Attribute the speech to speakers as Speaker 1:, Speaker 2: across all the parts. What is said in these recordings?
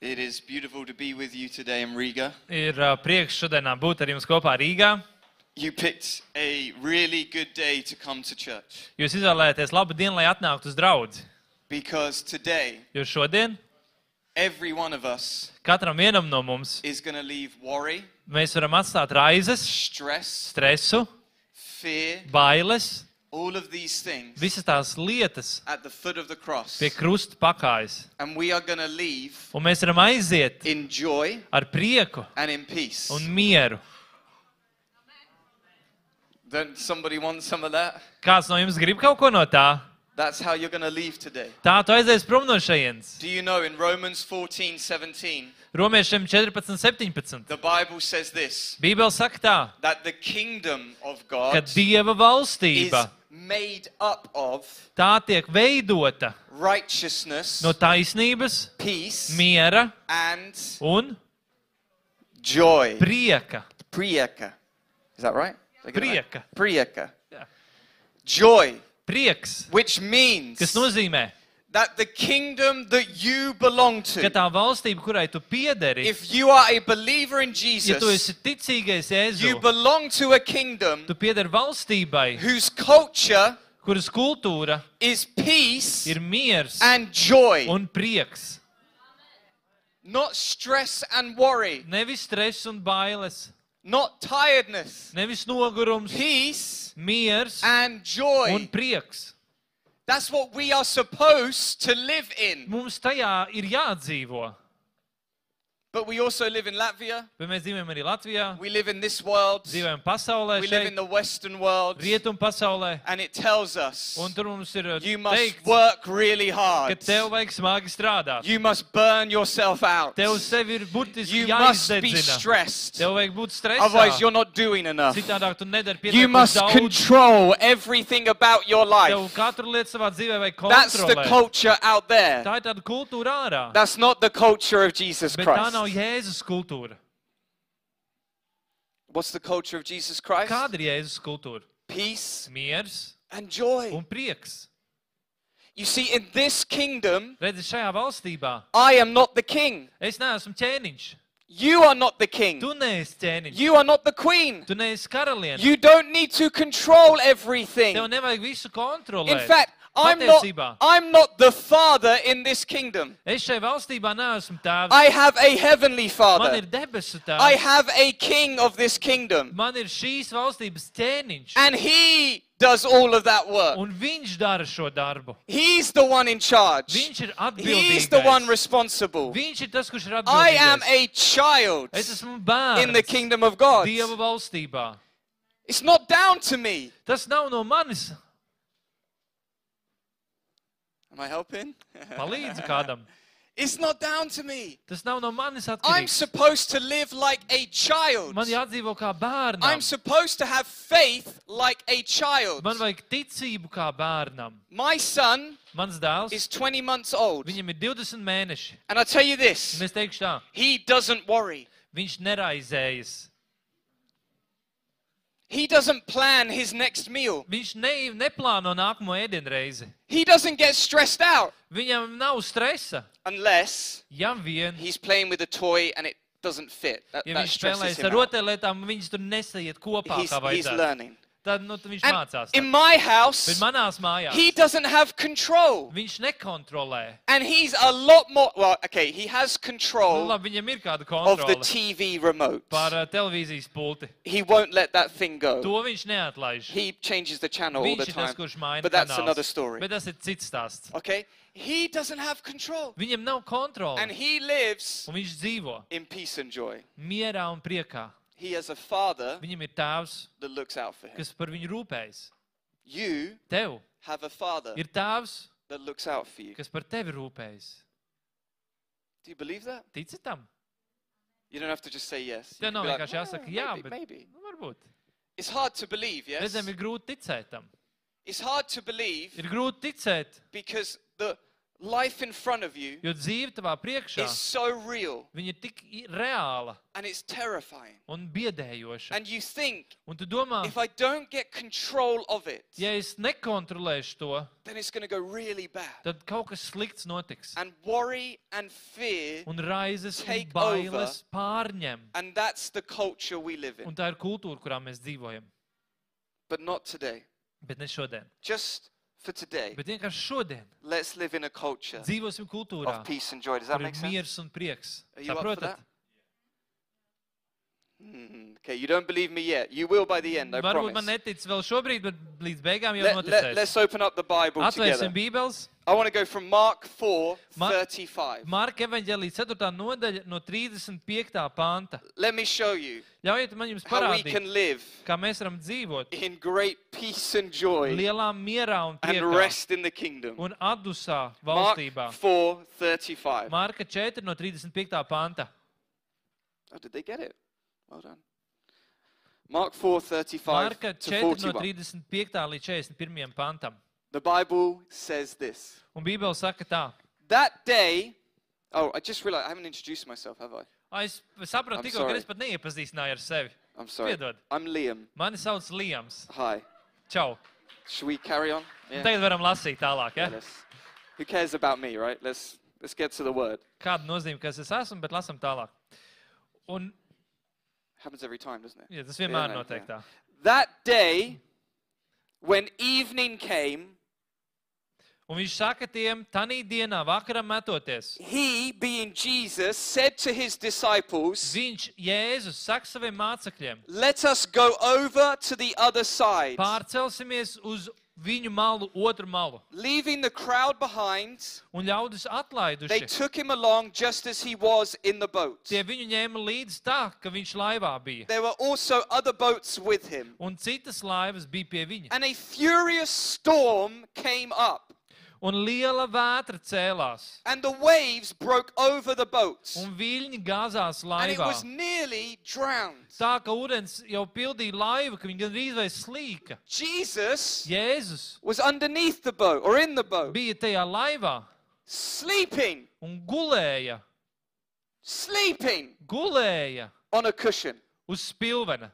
Speaker 1: It is beautiful to be with you today in Riga.
Speaker 2: Ir uh, prieks šodienā būt ar jums kopā Rīgā.
Speaker 1: You picked a really good day to come to church
Speaker 2: Jūs izvēlējāties labu dienu, lai atnāktu uz draugu.
Speaker 1: because today
Speaker 2: Jo šodien
Speaker 1: every one of us
Speaker 2: katram vienam no mums
Speaker 1: is going to leave worry,
Speaker 2: mēs varam atstāt raizes,
Speaker 1: stress,
Speaker 2: stresu,
Speaker 1: fear,
Speaker 2: bailes,
Speaker 1: all of these things
Speaker 2: visas tās lietas
Speaker 1: at the foot of the cross.
Speaker 2: pie krusta pakājas.
Speaker 1: And we are going to leave
Speaker 2: Un mēs varam aiziet
Speaker 1: in joy
Speaker 2: ar prieku
Speaker 1: and in peace.
Speaker 2: un mieru.
Speaker 1: Don't somebody want some of that?
Speaker 2: Kāds no jums grib kaut ko no tā?
Speaker 1: That's how you're going to leave today.
Speaker 2: Tā tu aizies prom no šejienes.
Speaker 1: Do you know in Romans 14 17,
Speaker 2: Romiešiem 14, 17.
Speaker 1: the Bible says this
Speaker 2: Bībele saka tā,
Speaker 1: that the kingdom of
Speaker 2: ka
Speaker 1: God
Speaker 2: Dieva
Speaker 1: is
Speaker 2: valstība
Speaker 1: made up of
Speaker 2: tā tiek veidota
Speaker 1: righteousness,
Speaker 2: no taisnības,
Speaker 1: peace,
Speaker 2: miera
Speaker 1: and
Speaker 2: un
Speaker 1: joy.
Speaker 2: prieka.
Speaker 1: Prieka. Is that right? Did I get it right? Prieka.
Speaker 2: Jā.
Speaker 1: Joy,
Speaker 2: Prieks,
Speaker 1: which means
Speaker 2: kas nozīmē,
Speaker 1: that the kingdom that you belong
Speaker 2: ka
Speaker 1: to,
Speaker 2: tā valstība, kurai tu piederi,
Speaker 1: if you are a believer in
Speaker 2: ja tu esi
Speaker 1: Jesus,
Speaker 2: ticīgais
Speaker 1: you
Speaker 2: Jēzu,
Speaker 1: belong to a kingdom
Speaker 2: tu piederi valstībai,
Speaker 1: whose culture
Speaker 2: kuras kultūra
Speaker 1: is peace
Speaker 2: ir miers
Speaker 1: and joy,
Speaker 2: un prieks.
Speaker 1: not stress and worry,
Speaker 2: Nevis stress un bailes,
Speaker 1: not tiredness,
Speaker 2: nevis nogurums,
Speaker 1: peace
Speaker 2: miers
Speaker 1: and
Speaker 2: un
Speaker 1: joy.
Speaker 2: prieks.
Speaker 1: That's what we are supposed to live in.
Speaker 2: Mums tajā ir jādzīvo.
Speaker 1: But we also live in Latvia.
Speaker 2: Bet mēs dzīvojam arī Latvijā,
Speaker 1: We live in this world.
Speaker 2: dzīvojam pasaulē,
Speaker 1: We live in
Speaker 2: šeit,
Speaker 1: the Western world.
Speaker 2: pasaulē.
Speaker 1: And it tells us
Speaker 2: Un tur mums ir uh,
Speaker 1: you must
Speaker 2: teikts,
Speaker 1: work really
Speaker 2: ka
Speaker 1: hard.
Speaker 2: tev vajag smagi strādāt.
Speaker 1: You must burn yourself out.
Speaker 2: Tev sevi ir burtiski
Speaker 1: You must be
Speaker 2: jāizdedzina.
Speaker 1: stressed.
Speaker 2: Tev vajag būt
Speaker 1: Otherwise, you're not doing enough.
Speaker 2: Citādāk tu nedari
Speaker 1: You
Speaker 2: pietiekami
Speaker 1: must
Speaker 2: daudz.
Speaker 1: control everything about your
Speaker 2: Tev
Speaker 1: life.
Speaker 2: katru lietu savā dzīvē vajag
Speaker 1: That's the
Speaker 2: kontrolēt.
Speaker 1: culture out there.
Speaker 2: Tā ir tāda kultūra ārā.
Speaker 1: That's not the culture of Jesus
Speaker 2: Bet tā nav
Speaker 1: Christ.
Speaker 2: Jēzus kultūra.
Speaker 1: What's the culture of Jesus Christ?
Speaker 2: Kāda ir Jēzus kultūra?
Speaker 1: Peace
Speaker 2: Miers
Speaker 1: and joy.
Speaker 2: un prieks.
Speaker 1: You see, in this kingdom,
Speaker 2: Redzi, šajā valstībā
Speaker 1: I am not the king.
Speaker 2: es neesmu ķēniņš.
Speaker 1: You are not the king.
Speaker 2: Tu neesi ķēniņš.
Speaker 1: You are not the queen.
Speaker 2: Tu neesi karaliene.
Speaker 1: You don't need to control everything.
Speaker 2: Tev nevajag visu kontrolēt.
Speaker 1: In fact, I'm not, I'm not the father in this kingdom.
Speaker 2: Es šai valstībā neesmu tēvs.
Speaker 1: I have a heavenly
Speaker 2: Man
Speaker 1: father.
Speaker 2: ir debesu
Speaker 1: I have a king of this kingdom.
Speaker 2: Man ir šīs valstības ķēniņš.
Speaker 1: And he does all of that work.
Speaker 2: Un viņš dara šo darbu.
Speaker 1: He's the one in charge.
Speaker 2: Viņš ir
Speaker 1: He's the one responsible.
Speaker 2: Viņš ir tas, kurš ir
Speaker 1: I am a child
Speaker 2: Es esmu
Speaker 1: in the kingdom of God.
Speaker 2: Dieva valstībā.
Speaker 1: It's not down to me.
Speaker 2: Tas nav no manis.
Speaker 1: Am I helping?
Speaker 2: Palīdzi kādam.
Speaker 1: It's not down to me.
Speaker 2: Tas nav no manis
Speaker 1: I'm
Speaker 2: atkarīgs.
Speaker 1: supposed to live like a child.
Speaker 2: Man jādzīvo kā
Speaker 1: I'm
Speaker 2: bērnam.
Speaker 1: supposed to have faith like a child.
Speaker 2: Man vajag ticību kā bērnam.
Speaker 1: My son
Speaker 2: Mans dēls,
Speaker 1: is 20 months old.
Speaker 2: viņam ir 20 mēneši.
Speaker 1: And I tell you this
Speaker 2: Un es teikšu tā,
Speaker 1: he doesn't worry.
Speaker 2: viņš neraizējas.
Speaker 1: He doesn't plan his next meal.
Speaker 2: Viņš ne, neplāno nākamo ēdienreizi.
Speaker 1: He doesn't get stressed out
Speaker 2: Viņam nav stresa.
Speaker 1: unless
Speaker 2: Ja vien,
Speaker 1: he's playing with a toy and it doesn't fit. That,
Speaker 2: ja
Speaker 1: that
Speaker 2: viņš
Speaker 1: stresses
Speaker 2: spēlēs
Speaker 1: him
Speaker 2: ar
Speaker 1: out.
Speaker 2: rotaļlietām, viņas tur nesaiet kopā,
Speaker 1: He's,
Speaker 2: kā
Speaker 1: he's
Speaker 2: vajadzētu.
Speaker 1: learning.
Speaker 2: Tad nu, tad viņš
Speaker 1: And
Speaker 2: mācās.
Speaker 1: in
Speaker 2: tad.
Speaker 1: my
Speaker 2: Bet
Speaker 1: house,
Speaker 2: manās mājās
Speaker 1: he doesn't have control.
Speaker 2: viņš nekontrolē.
Speaker 1: And he's a lot more, well, okay, he has
Speaker 2: Nu,
Speaker 1: control
Speaker 2: labi, viņam ir kāda
Speaker 1: of the
Speaker 2: kontrole
Speaker 1: TV remote.
Speaker 2: par uh, televīzijas pulti.
Speaker 1: He won't let that thing
Speaker 2: To
Speaker 1: go.
Speaker 2: viņš neatlaiž.
Speaker 1: He changes the channel all the
Speaker 2: Viņš ir tas,
Speaker 1: time.
Speaker 2: kurš maina
Speaker 1: But that's
Speaker 2: kanālus.
Speaker 1: another story.
Speaker 2: Bet tas ir cits stāsts.
Speaker 1: Okay? He doesn't have control.
Speaker 2: Viņam nav kontrole.
Speaker 1: And he lives
Speaker 2: Un viņš dzīvo
Speaker 1: in peace and joy.
Speaker 2: mierā un priekā.
Speaker 1: He has a father
Speaker 2: Viņam ir tēvs,
Speaker 1: that looks out for him.
Speaker 2: kas par viņu rūpējas.
Speaker 1: You
Speaker 2: Tev
Speaker 1: have a father
Speaker 2: ir tēvs,
Speaker 1: that looks out for you.
Speaker 2: kas par tevi rūpējas.
Speaker 1: Do you believe that?
Speaker 2: Tici tam?
Speaker 1: You don't have to just say yes. You
Speaker 2: Tev
Speaker 1: can
Speaker 2: nav
Speaker 1: be like,
Speaker 2: vienkārši ah, jāsaka
Speaker 1: "Well,
Speaker 2: jā,
Speaker 1: maybe,
Speaker 2: bet
Speaker 1: maybe.
Speaker 2: nu, varbūt.
Speaker 1: It's hard to believe, yes?
Speaker 2: Reizēm ir grūti ticēt tam.
Speaker 1: It's hard to believe
Speaker 2: Ir grūti ticēt,
Speaker 1: because the life in front of you
Speaker 2: Jo dzīve tavā priekšā,
Speaker 1: is so real
Speaker 2: viņa ir tik reāla
Speaker 1: and it's terrifying.
Speaker 2: un biedējoša.
Speaker 1: And you think,
Speaker 2: Un tu domā,
Speaker 1: if I don't get control of it,
Speaker 2: ja es nekontrolēšu to,
Speaker 1: then it's going to go really bad.
Speaker 2: tad kaut kas slikts notiks.
Speaker 1: And worry and fear,
Speaker 2: Un raizes un
Speaker 1: take
Speaker 2: bailes pārņem.
Speaker 1: and that's the culture we live in.
Speaker 2: Un tā ir kultūra, kurā mēs dzīvojam.
Speaker 1: But not today.
Speaker 2: Bet ne šodien.
Speaker 1: Just for today,
Speaker 2: Bet vienkārši šodien
Speaker 1: let's live in a culture
Speaker 2: dzīvosim kultūrā,
Speaker 1: of peace and joy. Does that
Speaker 2: kur ir
Speaker 1: make sense?
Speaker 2: miers un prieks.
Speaker 1: Are you up for
Speaker 2: Saprotat?
Speaker 1: that? Hmm, Okay, you don't believe me yet. You will by the end, I
Speaker 2: Varbūt man
Speaker 1: promise.
Speaker 2: netic vēl šobrīd, bet līdz beigām jau
Speaker 1: Let, let,
Speaker 2: noticēs.
Speaker 1: let's open up the Bible
Speaker 2: Atvērsim
Speaker 1: together.
Speaker 2: Bībeles.
Speaker 1: I want to go from Mark 4,
Speaker 2: Ma-
Speaker 1: 35.
Speaker 2: Marka evaņģēlī 4. nodaļa no 35. panta.
Speaker 1: Let me show you
Speaker 2: Ļaujiet man jums
Speaker 1: how we
Speaker 2: parādīt,
Speaker 1: can live
Speaker 2: kā mēs varam dzīvot
Speaker 1: in great peace and joy
Speaker 2: lielā mierā un
Speaker 1: and
Speaker 2: priekā
Speaker 1: rest in the kingdom.
Speaker 2: un atdusā
Speaker 1: Mark
Speaker 2: valstībā.
Speaker 1: 4, 35.
Speaker 2: Marka 4 no 35. panta.
Speaker 1: Oh, did they get it? Well done. Mark 4, 35
Speaker 2: Marka
Speaker 1: to
Speaker 2: 4 no
Speaker 1: 41.
Speaker 2: 35. līdz 41. pantam.
Speaker 1: The Bible says this.
Speaker 2: Un Bībele saka tā.
Speaker 1: That day, oh, I just realized I haven't introduced myself, have I?
Speaker 2: "Ai, Es sapratu
Speaker 1: I'm
Speaker 2: tikko,
Speaker 1: sorry.
Speaker 2: ka es pat neiepazīstināju ar sevi.
Speaker 1: I'm sorry.
Speaker 2: Piedod.
Speaker 1: I'm Liam.
Speaker 2: Mani sauc Liams.
Speaker 1: Hi.
Speaker 2: Čau.
Speaker 1: Should we carry on? Yeah.
Speaker 2: Tagad varam lasīt tālāk.
Speaker 1: Yeah,
Speaker 2: Ja?
Speaker 1: let's- who cares about me, right? Let's let's get to the word.
Speaker 2: Kāda nozīme, kas es esmu, bet lasam tālāk. Un
Speaker 1: Happens every time, doesn't it?
Speaker 2: ja, tas vienmēr
Speaker 1: no,
Speaker 2: notiek tā.
Speaker 1: That day, when evening came,
Speaker 2: Un viņš saka tiem, tanī dienā, vakarā metoties.
Speaker 1: he, being Jesus, said to his disciples,
Speaker 2: Viņš, Jēzus, saka saviem mācekļiem,
Speaker 1: Let us go over to the other side.
Speaker 2: pārcelsimies uz viņu malu, otru malu.
Speaker 1: Leaving the crowd behind,
Speaker 2: Un ļaudis
Speaker 1: they
Speaker 2: atlaiduši.
Speaker 1: took him along just as he was in the boat.
Speaker 2: Tie viņu ņēma līdzi tā, ka viņš laivā bija.
Speaker 1: There were also other boats with him.
Speaker 2: Un citas laivas bija pie viņa.
Speaker 1: And a furious storm came up,
Speaker 2: Un liela vētra cēlās.
Speaker 1: and the waves broke over the boats,
Speaker 2: Un viļņi gāzās
Speaker 1: and it
Speaker 2: laivā.
Speaker 1: was nearly drowned.
Speaker 2: Tā ka ūdens jau pildīja laivu, ka viņa gandrīz vai slīka.
Speaker 1: Jesus
Speaker 2: Jēzus
Speaker 1: was underneath the boat or in the boat,
Speaker 2: bija tajā laivā
Speaker 1: sleeping,
Speaker 2: un gulēja,
Speaker 1: sleeping
Speaker 2: gulēja
Speaker 1: on a cushion.
Speaker 2: uz spilvena.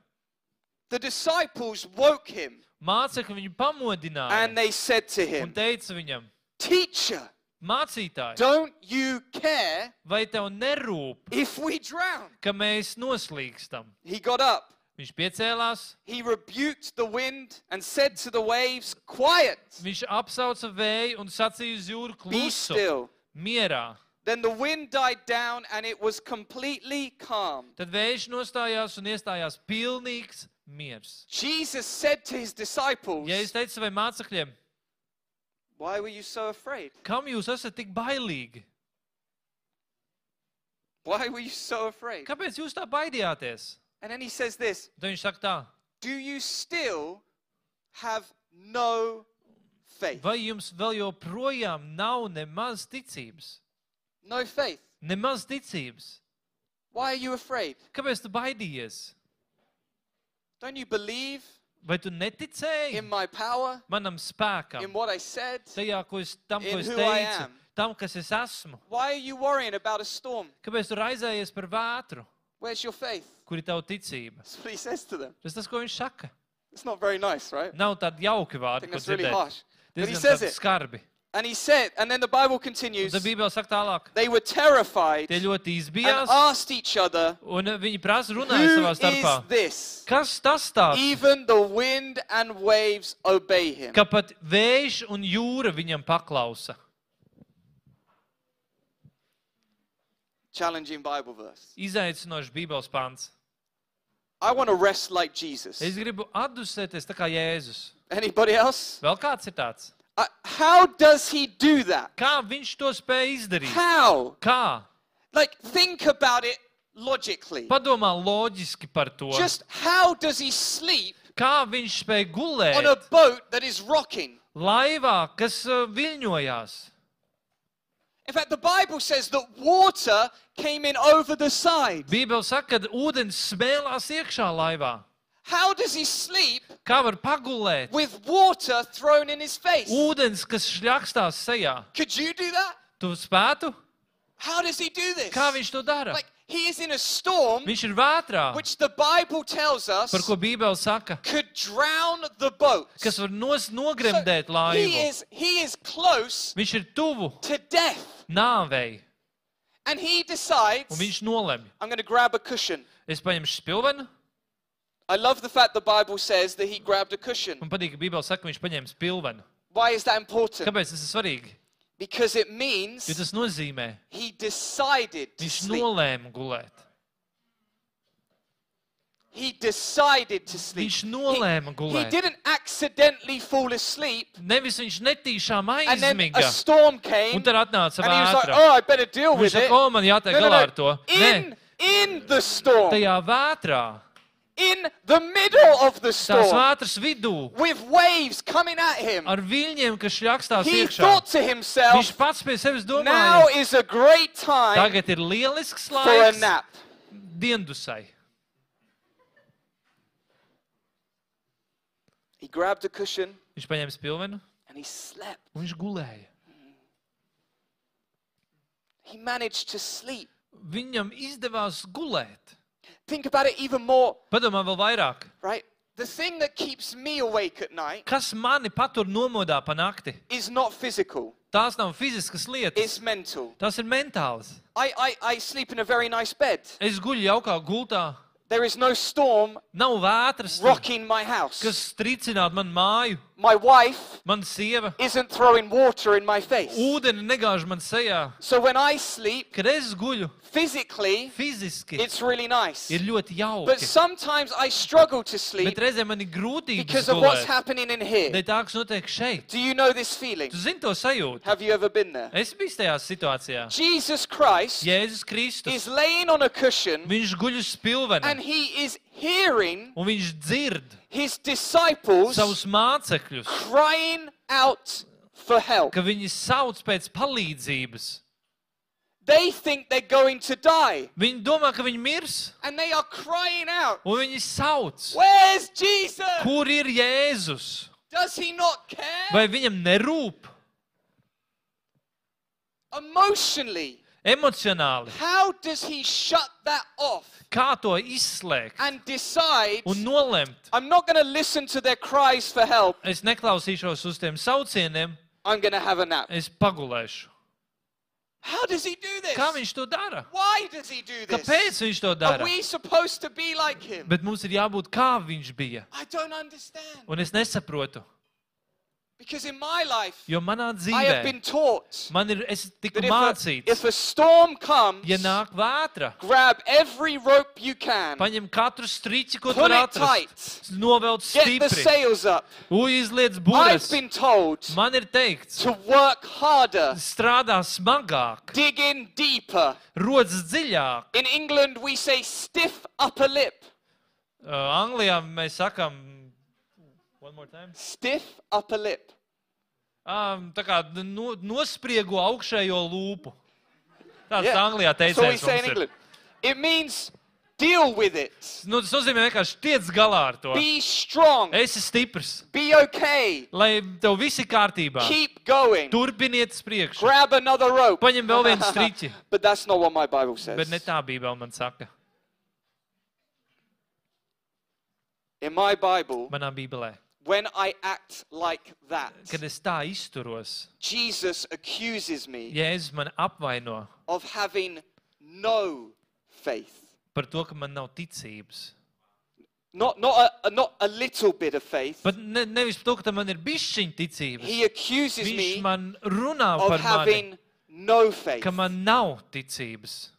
Speaker 1: The disciples woke him
Speaker 2: Mācekļi viņu
Speaker 1: and
Speaker 2: pamodināja
Speaker 1: they said to
Speaker 2: un
Speaker 1: him,
Speaker 2: teica viņam,
Speaker 1: Teacher,
Speaker 2: mācītāji,
Speaker 1: don't you care
Speaker 2: vai tev nerūp,
Speaker 1: if we drown?
Speaker 2: ka mēs noslīkstam?
Speaker 1: He got up,
Speaker 2: Viņš piecēlās,
Speaker 1: he rebuked the wind and said to the waves, Quiet,
Speaker 2: viņš apsauca vēju un sacīja uz jūru
Speaker 1: be
Speaker 2: klusu,
Speaker 1: still.
Speaker 2: mierā.
Speaker 1: Then the wind died down and it was completely calm.
Speaker 2: Tad vējš nostājās un iestājās pilnīgs miers.
Speaker 1: Jesus said to his disciples,
Speaker 2: Ja es teicu saviem mācekļiem,
Speaker 1: Why were you so afraid?
Speaker 2: kam jūs esat tik bailīgi?
Speaker 1: Why were you so afraid?
Speaker 2: Kāpēc jūs tā baidījāties?
Speaker 1: And then he says this
Speaker 2: Tad viņš saka tā,
Speaker 1: Do you still have no faith?
Speaker 2: vai jums vēl joprojām nav nemaz ticības?
Speaker 1: No faith.
Speaker 2: Nemaz ticības.
Speaker 1: Why are you afraid?
Speaker 2: Kāpēc tu baidījies?
Speaker 1: Don't you believe
Speaker 2: Vai tu neticēji
Speaker 1: in my power,
Speaker 2: manam spēkam?
Speaker 1: in what I said?
Speaker 2: Tajā, ko es, tam, ko es teicu,
Speaker 1: am?
Speaker 2: tam, kas es esmu.
Speaker 1: Why are you worrying about a storm?
Speaker 2: Kāpēc tu raizējies par vētru,
Speaker 1: Where's your faith?
Speaker 2: kur ir tava ticība?
Speaker 1: That's what he says to them.
Speaker 2: Tas tas, ko viņš saka.
Speaker 1: It's not very nice, right?
Speaker 2: Nav tādi jauki vārdi, ko
Speaker 1: that's really
Speaker 2: dzirdēt.
Speaker 1: harsh. But he says it.
Speaker 2: skarbi.
Speaker 1: And he said, and then the Bible
Speaker 2: Un
Speaker 1: continues,
Speaker 2: tad Bībele saka tālāk.
Speaker 1: they were terrified
Speaker 2: Tie ļoti
Speaker 1: and
Speaker 2: izbijās,
Speaker 1: asked each other,
Speaker 2: un viņi prasa runāja
Speaker 1: Who
Speaker 2: savā starpā.
Speaker 1: is this?
Speaker 2: Kas tas tāds?
Speaker 1: Even the wind and waves obey him.
Speaker 2: Ka pat vējš un jūra viņam paklausa.
Speaker 1: Challenging Bible verse.
Speaker 2: Izaicinošs Bībeles pants.
Speaker 1: I want to rest like Jesus.
Speaker 2: Es gribu atdusēties tā kā Jēzus.
Speaker 1: Anybody else?
Speaker 2: Vēl kāds ir tāds?
Speaker 1: Uh, how does he do that?
Speaker 2: Kā viņš to spēja izdarīt?
Speaker 1: How?
Speaker 2: Kā?
Speaker 1: Like, think about it logically.
Speaker 2: Padomā loģiski par to.
Speaker 1: Just how does he sleep
Speaker 2: Kā viņš spēja
Speaker 1: on a
Speaker 2: gulēt
Speaker 1: boat that is rocking?
Speaker 2: laivā, kas uh, viļņojās?
Speaker 1: In fact, the Bible says that water came in over the side.
Speaker 2: Bībele saka, ka ūdens smēlās iekšā laivā.
Speaker 1: How does he sleep
Speaker 2: Kā var pagulēt?
Speaker 1: with water thrown in his face?
Speaker 2: Ūdens, kas šļakstās sejā.
Speaker 1: Could you do that?
Speaker 2: Tu spētu?
Speaker 1: How does he do this?
Speaker 2: Kā viņš to dara?
Speaker 1: Like he is in a storm
Speaker 2: Viņš ir vētrā,
Speaker 1: which the Bible tells us
Speaker 2: par ko Bībele saka,
Speaker 1: could drown the boat.
Speaker 2: kas var nos,
Speaker 1: So
Speaker 2: nogremdēt
Speaker 1: he
Speaker 2: laivu.
Speaker 1: is he is close
Speaker 2: Viņš ir tuvu
Speaker 1: to death.
Speaker 2: nāvei,
Speaker 1: And he decides,
Speaker 2: un viņš nolemj.
Speaker 1: I'm going to grab a cushion.
Speaker 2: Es paņemšu spilvenu,
Speaker 1: I love the fact the Bible says that he grabbed a cushion.
Speaker 2: un patīk, ka Bībele saka, ka viņš paņēma spilvenu.
Speaker 1: Why is that important?
Speaker 2: Kāpēc tas ir svarīgi?
Speaker 1: Because it means
Speaker 2: Jo tas nozīmē,
Speaker 1: he decided to
Speaker 2: viņš
Speaker 1: sleep.
Speaker 2: nolēma gulēt.
Speaker 1: He decided to sleep.
Speaker 2: Viņš nolēma
Speaker 1: He
Speaker 2: gulēt.
Speaker 1: didn't accidentally fall asleep
Speaker 2: Nevis viņš netīšām
Speaker 1: and then a
Speaker 2: aizmiga,
Speaker 1: storm came
Speaker 2: un tad atnāca
Speaker 1: and he was like,
Speaker 2: vētra.
Speaker 1: oh, I better deal
Speaker 2: Viņš
Speaker 1: with it.
Speaker 2: saka, o, man jātiek galā ar to.
Speaker 1: In,
Speaker 2: Nē,
Speaker 1: in the storm,
Speaker 2: tajā vētrā,
Speaker 1: in the middle of the
Speaker 2: tās
Speaker 1: storm,
Speaker 2: vētras vidū,
Speaker 1: with waves coming at him,
Speaker 2: ar viļņiem, kas šļakstās
Speaker 1: he
Speaker 2: iekšā.
Speaker 1: thought to himself,
Speaker 2: Viņš pats pie sevis
Speaker 1: now
Speaker 2: domāja,
Speaker 1: is a great time
Speaker 2: tagad ir lielisks
Speaker 1: for a
Speaker 2: laiks
Speaker 1: nap.
Speaker 2: diendusai.
Speaker 1: He grabbed a cushion
Speaker 2: Viņš paņēma spilvenu
Speaker 1: and he slept.
Speaker 2: un viņš gulēja.
Speaker 1: He managed to sleep.
Speaker 2: Viņam izdevās gulēt.
Speaker 1: Think about it even more,
Speaker 2: Padomā vēl vairāk.
Speaker 1: right? The thing that keeps me awake at night
Speaker 2: Kas mani patur nomodā pa nakti?
Speaker 1: is not physical,
Speaker 2: Tās nav fiziskas lietas,
Speaker 1: it's mental.
Speaker 2: tās ir mentālas.
Speaker 1: I, I, I sleep in a very nice bed.
Speaker 2: Es guļu jaukā gultā,
Speaker 1: There is no storm
Speaker 2: nav vētras, tur,
Speaker 1: rocking my house.
Speaker 2: kas tricinātu manu māju.
Speaker 1: My wife
Speaker 2: Mana sieva
Speaker 1: isn't throwing water in my face.
Speaker 2: ūdeni negāž man sejā.
Speaker 1: So when I sleep,
Speaker 2: Kad es guļu
Speaker 1: physically,
Speaker 2: fiziski,
Speaker 1: it's really nice.
Speaker 2: ir ļoti
Speaker 1: But
Speaker 2: jauki.
Speaker 1: sometimes I struggle to sleep
Speaker 2: Bet reizēm man ir grūtības
Speaker 1: because of what's
Speaker 2: gulēt.
Speaker 1: happening in here.
Speaker 2: Dēļ tā, kas notiek šeit.
Speaker 1: Do you know this feeling?
Speaker 2: Tu zini to sajūtu?
Speaker 1: Have you ever been there?
Speaker 2: Es biju tajā situācijā.
Speaker 1: Jesus Christ
Speaker 2: Jēzus Kristus.
Speaker 1: is laying on a cushion
Speaker 2: Viņš guļ uz spilvena
Speaker 1: and he is hearing
Speaker 2: un viņš dzird
Speaker 1: his disciples
Speaker 2: savus mācekļus,
Speaker 1: crying out for help.
Speaker 2: ka viņi sauc pēc palīdzības.
Speaker 1: They think they're going to die
Speaker 2: Viņi domā, ka viņi mirs,
Speaker 1: and they are crying out,
Speaker 2: un viņi sauc.
Speaker 1: Where's Jesus?
Speaker 2: Kur ir Jēzus?
Speaker 1: Does he not care?
Speaker 2: Vai viņam nerūp?
Speaker 1: Emotionally,
Speaker 2: Emocionāli.
Speaker 1: how does he shut that off
Speaker 2: Kā to izslēgt un nolemt?
Speaker 1: I'm not going to listen to their cries for help,
Speaker 2: Es neklausīšos uz tiem saucieniem,
Speaker 1: I'm going to have a nap?
Speaker 2: es pagulēšu.
Speaker 1: How does he do this?
Speaker 2: Kā viņš to dara?
Speaker 1: Why does he do this?
Speaker 2: Kāpēc viņš to
Speaker 1: Are
Speaker 2: dara?
Speaker 1: we supposed to be like him?
Speaker 2: Bet mums ir jābūt kā viņš bija.
Speaker 1: I don't understand.
Speaker 2: Un es nesaprotu,
Speaker 1: Because in my life,
Speaker 2: jo manā
Speaker 1: I have been
Speaker 2: dzīvē
Speaker 1: taught
Speaker 2: man ir, es tiku
Speaker 1: that if a,
Speaker 2: mācīts,
Speaker 1: if a storm comes,
Speaker 2: ja nāk vētra,
Speaker 1: grab every rope you can,
Speaker 2: paņem katru striķi, ko
Speaker 1: pull
Speaker 2: tur
Speaker 1: it tight,
Speaker 2: atrast, novelc
Speaker 1: get the
Speaker 2: stipri,
Speaker 1: sails up.
Speaker 2: uzliec
Speaker 1: I've
Speaker 2: būras.
Speaker 1: been told
Speaker 2: Man ir teikts,
Speaker 1: to work harder,
Speaker 2: strādā smagāk,
Speaker 1: dig in deeper.
Speaker 2: rodas dziļāk.
Speaker 1: In England, we say stiff upper lip.
Speaker 2: Uh, Anglijā mēs sakām, one more time.
Speaker 1: Stiff upper lip.
Speaker 2: Um, tā kā no, nospriego augšējo lūpu. Tāds
Speaker 1: Yeah.
Speaker 2: Anglijā
Speaker 1: what we
Speaker 2: teicējums
Speaker 1: say in
Speaker 2: mums ir.
Speaker 1: England. It means deal with it.
Speaker 2: Nu, tas nozīmē vienkārši tiec galā ar to.
Speaker 1: Be strong.
Speaker 2: Esi stiprs,
Speaker 1: Be okay.
Speaker 2: lai tev viss ir kārtībā.
Speaker 1: Keep going.
Speaker 2: Turpiniet uz priekšu.
Speaker 1: Grab another rope.
Speaker 2: Paņem vēl vienu striķi.
Speaker 1: But that's not what my Bible
Speaker 2: Bet ne
Speaker 1: says.
Speaker 2: tā Bībele man saka.
Speaker 1: In my Bible,
Speaker 2: Manā Bībelē.
Speaker 1: When I act like that,
Speaker 2: Kad es tā izturos,
Speaker 1: Jesus accuses me
Speaker 2: Jēzus man apvaino
Speaker 1: of having no faith.
Speaker 2: par to, ka man nav ticības.
Speaker 1: Not, not, a, a- not a little bit of faith.
Speaker 2: Pat ne, nevis par to, ka man ir bišķiņa ticības.
Speaker 1: He accuses
Speaker 2: Viņš
Speaker 1: me
Speaker 2: man runā
Speaker 1: of
Speaker 2: par mani,
Speaker 1: having no faith.
Speaker 2: ka man nav ticības.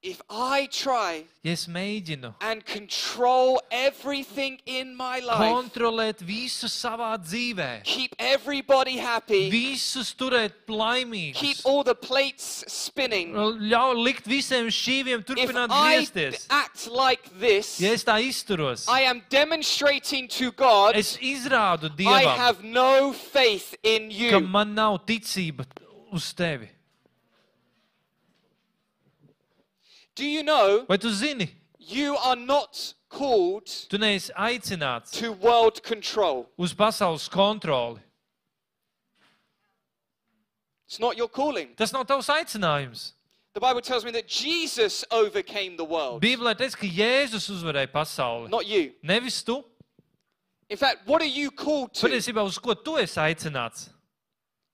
Speaker 1: If I try
Speaker 2: Ja es mēģinu
Speaker 1: and control everything in my life,
Speaker 2: kontrolēt visu savā dzīvē,
Speaker 1: keep everybody happy,
Speaker 2: visus turēt
Speaker 1: keep
Speaker 2: laimīgus,
Speaker 1: all the plates spinning,
Speaker 2: ļauj likt visiem šīviem
Speaker 1: if
Speaker 2: turpināt
Speaker 1: I
Speaker 2: griezties.
Speaker 1: act like this,
Speaker 2: Ja es tā izturos,
Speaker 1: I am demonstrating to God
Speaker 2: es izrādu
Speaker 1: I
Speaker 2: Dievam,
Speaker 1: have no faith in
Speaker 2: ka
Speaker 1: you.
Speaker 2: man nav ticība uz tevi.
Speaker 1: Do you know
Speaker 2: Vai tu zini,
Speaker 1: you are not called
Speaker 2: tu neesi aicināts
Speaker 1: to world control?
Speaker 2: uz pasaules kontroli?
Speaker 1: It's not your calling.
Speaker 2: Tas nav tavs aicinājums.
Speaker 1: The Bible tells me that Jesus overcame the world,
Speaker 2: Bībelē teiks, ka Jēzus uzvarēja pasauli.
Speaker 1: not you.
Speaker 2: Nevis tu.
Speaker 1: In fact, what are you called to?
Speaker 2: Patiesībā uz ko tu esi aicināts?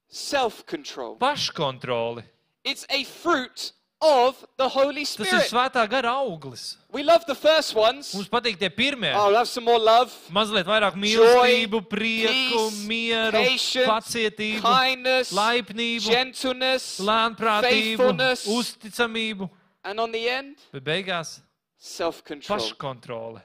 Speaker 1: Self control.
Speaker 2: Paškontroli.
Speaker 1: It's a fruit of the Holy
Speaker 2: Tas ir
Speaker 1: Spirit.
Speaker 2: svētā gara auglis.
Speaker 1: We love the first ones.
Speaker 2: Mums patīk tie pirmie.
Speaker 1: Oh, love some more love,
Speaker 2: Mazliet vairāk mīlestību, prieku,
Speaker 1: peace,
Speaker 2: mieru,
Speaker 1: patience,
Speaker 2: pacietību,
Speaker 1: kindness,
Speaker 2: laipnību,
Speaker 1: gentleness,
Speaker 2: lēnprātību,
Speaker 1: faithfulness.
Speaker 2: uzticamību,
Speaker 1: and on the end,
Speaker 2: bet beigās
Speaker 1: self control.
Speaker 2: paškontrole.